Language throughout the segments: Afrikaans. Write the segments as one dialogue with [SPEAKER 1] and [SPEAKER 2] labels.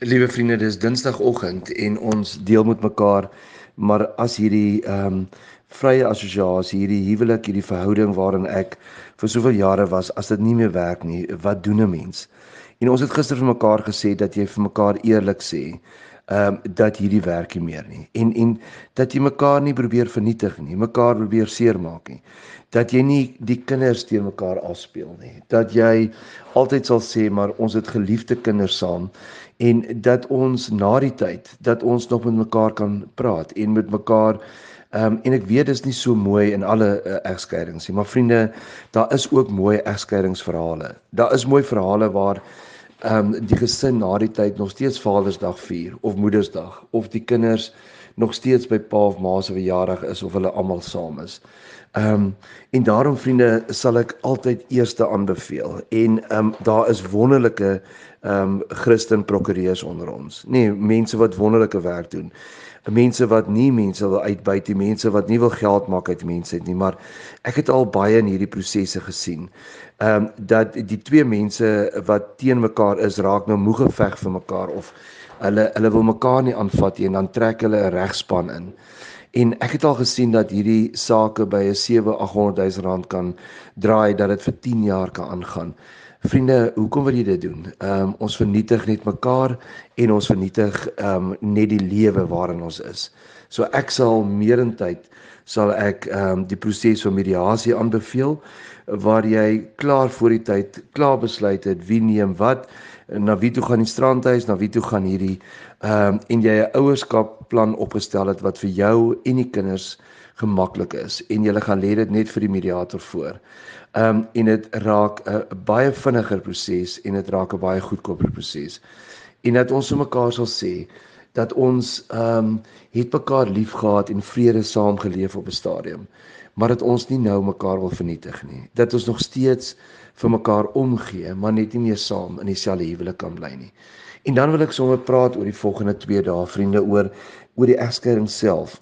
[SPEAKER 1] Liewe vriende, dis Dinsdagoggend en ons deel met mekaar maar as hierdie ehm um, vrye assosiasie, hierdie huwelik, hierdie verhouding waarin ek vir soveel jare was, as dit nie meer werk nie, wat doen 'n mens? En ons het gister vir mekaar gesê dat jy vir mekaar eerlik sê, ehm um, dat hierdie werk nie meer nie. En en dat jy mekaar nie probeer vernietig nie, mekaar probeer seermaak nie. Dat jy nie die kinders teen mekaar afspeel nie. Dat jy altyd sal sê maar ons het geliefde kinders saam en dat ons na die tyd dat ons nog met mekaar kan praat en met mekaar Ehm um, en ek weet dis nie so mooi in alle uh, egskeidings nie, maar vriende, daar is ook mooi egskeidingsverhale. Daar is mooi verhale waar ehm um, die gesin na die tyd nog steeds Vadersdag vier of Moedersdag of die kinders nog steeds by pa of ma se verjaardag is of hulle almal saam is. Ehm um, en daarom vriende sal ek altyd eerste aanbeveel en ehm um, daar is wonderlike ehm um, Christen prokureurs onder ons. Nee, mense wat wonderlike werk doen mense wat nie mense wil uitbuit nie, mense wat nie wil geld maak uit mense nie, maar ek het al baie in hierdie prosesse gesien. Ehm um, dat die twee mense wat teen mekaar is, raak nou moeg geveg vir mekaar of hulle hulle wil mekaar nie aanvat nie en dan trek hulle 'n regspan in. En ek het al gesien dat hierdie sake by 'n 7-800 000 rand kan draai dat dit vir 10 jaar kan aangaan. Vriende, hoekom wil jy dit doen? Ehm um, ons vernietig net mekaar en ons vernietig ehm um, net die lewe waarin ons is. So ek sal meerentyd sal ek ehm um, die proses van mediasie aanbeveel waar jy klaar voor die tyd klaar besluit het wie neem wat na wie toe gaan die strandhuis na wie toe gaan hierdie ehm um, en jy 'n ouerskap plan opgestel het wat vir jou en die kinders gemaklik is en jy gaan lê dit net vir die mediator voor. Ehm um, en dit raak 'n baie vinniger proses en dit raak 'n baie goedkoper proses. En dat ons vir mekaar sal sê dat ons ehm um, het mekaar liefgehad en vrede saam geleef op 'n stadium, maar dat ons nie nou mekaar wil vernietig nie. Dat ons nog steeds vir mekaar omgee, maar net nie meer saam in dieselfde huwelik kan bly nie. En dan wil ek sommer praat oor die volgende 2 dae, vriende, oor oor die egskeiding self.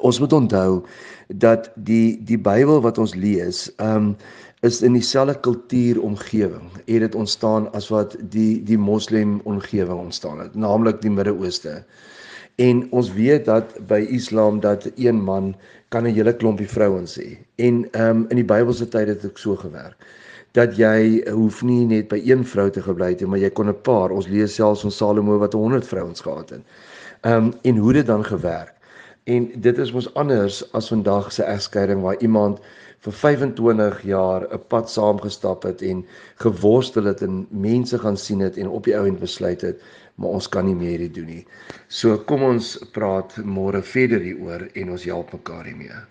[SPEAKER 1] Ons moet onthou dat die die Bybel wat ons lees, um is in dieselfde kultuur omgewing. Het dit ontstaan as wat die die moslem omgewing ontstaan het, naamlik die Midde-Ooste. En ons weet dat by Islam dat een man kan 'n hele klompie vrouens hê. En um in die Bybelse tyd het dit so gewerk dat jy hoef nie net by een vrou te gebly het maar jy kon 'n paar. Ons lees selfs van Salomo wat 100 vrouens gehad het. Um en hoe dit dan gewerk? En dit is mos anders as vandag se egskeiding waar iemand vir 25 jaar 'n pad saamgestap het en geworstel het en mense gaan sien het en op die ou end besluit het maar ons kan nie meer hier doen nie. So kom ons praat môre verder hieroor en ons help mekaar hiermee.